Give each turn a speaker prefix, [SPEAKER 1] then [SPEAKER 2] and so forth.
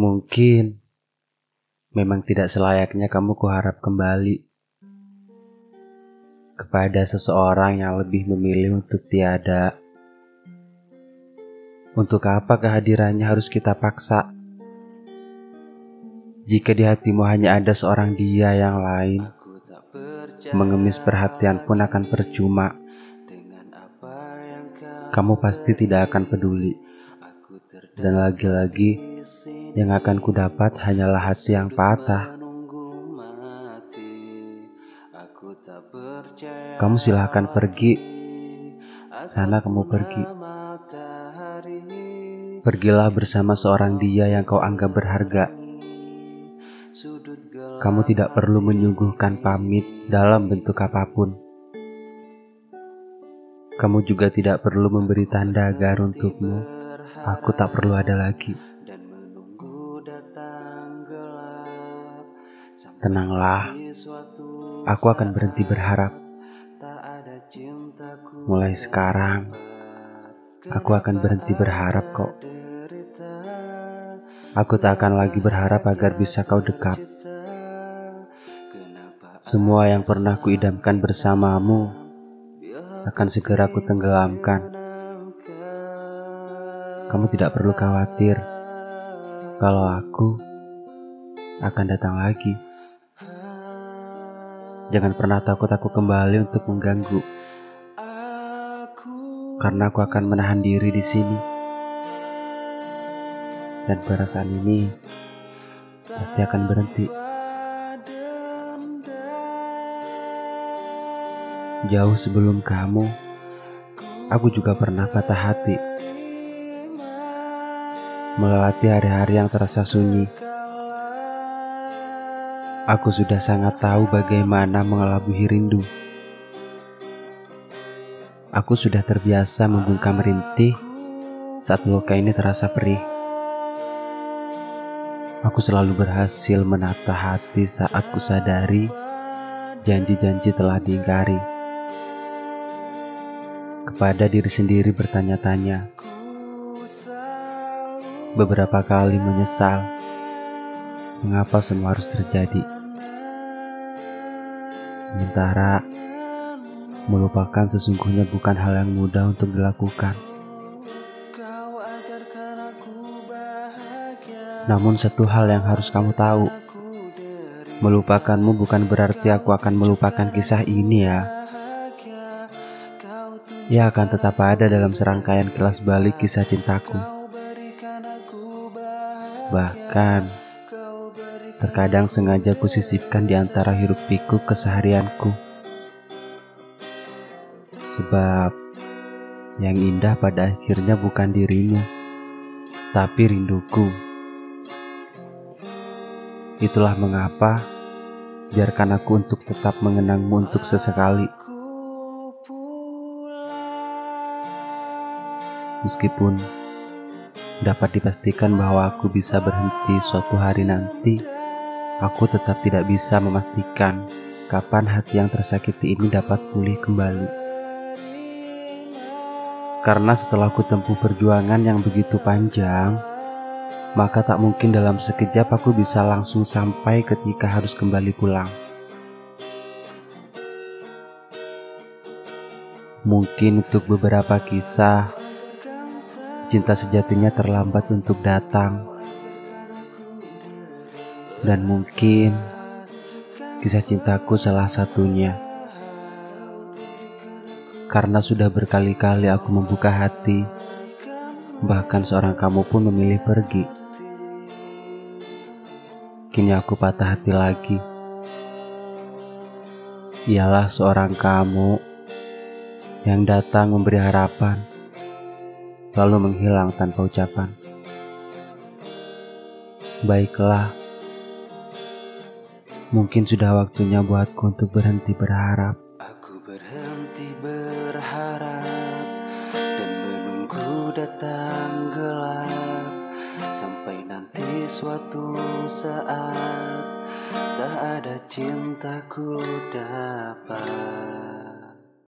[SPEAKER 1] Mungkin memang tidak selayaknya kamu kuharap kembali kepada seseorang yang lebih memilih untuk tiada. Untuk apa kehadirannya harus kita paksa? Jika di hatimu hanya ada seorang dia yang lain, mengemis perhatian pun akan percuma. Kamu pasti tidak akan peduli. Dan lagi-lagi, yang akan kudapat hanyalah hati yang patah. Kamu silahkan pergi. Sana kamu pergi. Pergilah bersama seorang dia yang kau anggap berharga. Kamu tidak perlu menyuguhkan pamit dalam bentuk apa pun. Kamu juga tidak perlu memberi tanda agar untukmu Aku tak perlu ada lagi. Tenanglah, aku akan berhenti berharap. Mulai sekarang, aku akan berhenti berharap kok. Aku tak akan lagi berharap agar bisa kau dekat. Semua yang pernah kuidamkan bersamamu akan segera ku tenggelamkan. Kamu tidak perlu khawatir kalau aku akan datang lagi. Jangan pernah takut aku kembali untuk mengganggu. Karena aku akan menahan diri di sini. Dan perasaan ini pasti akan berhenti. Jauh sebelum kamu, aku juga pernah patah hati melewati hari-hari yang terasa sunyi. Aku sudah sangat tahu bagaimana mengelabuhi rindu. Aku sudah terbiasa membungkam rintih saat luka ini terasa perih. Aku selalu berhasil menata hati saat ku sadari janji-janji telah diingkari. Kepada diri sendiri bertanya-tanya, beberapa kali menyesal mengapa semua harus terjadi. Sementara melupakan sesungguhnya bukan hal yang mudah untuk dilakukan. Namun satu hal yang harus kamu tahu, melupakanmu bukan berarti aku akan melupakan kisah ini ya. Ia akan tetap ada dalam serangkaian kelas balik kisah cintaku. Bahkan terkadang sengaja kusisipkan di antara hiruk pikuk keseharianku. Sebab yang indah pada akhirnya bukan dirimu, tapi rinduku. Itulah mengapa biarkan aku untuk tetap mengenangmu untuk sesekali. Meskipun dapat dipastikan bahwa aku bisa berhenti suatu hari nanti, aku tetap tidak bisa memastikan kapan hati yang tersakiti ini dapat pulih kembali. Karena setelah aku tempuh perjuangan yang begitu panjang, maka tak mungkin dalam sekejap aku bisa langsung sampai ketika harus kembali pulang. Mungkin untuk beberapa kisah Cinta sejatinya terlambat untuk datang. Dan mungkin kisah cintaku salah satunya. Karena sudah berkali-kali aku membuka hati, bahkan seorang kamu pun memilih pergi. Kini aku patah hati lagi. Ialah seorang kamu yang datang memberi harapan lalu menghilang tanpa ucapan. Baiklah, mungkin sudah waktunya buatku untuk berhenti berharap.
[SPEAKER 2] Aku berhenti berharap dan menunggu datang gelap sampai nanti suatu saat tak ada cintaku dapat.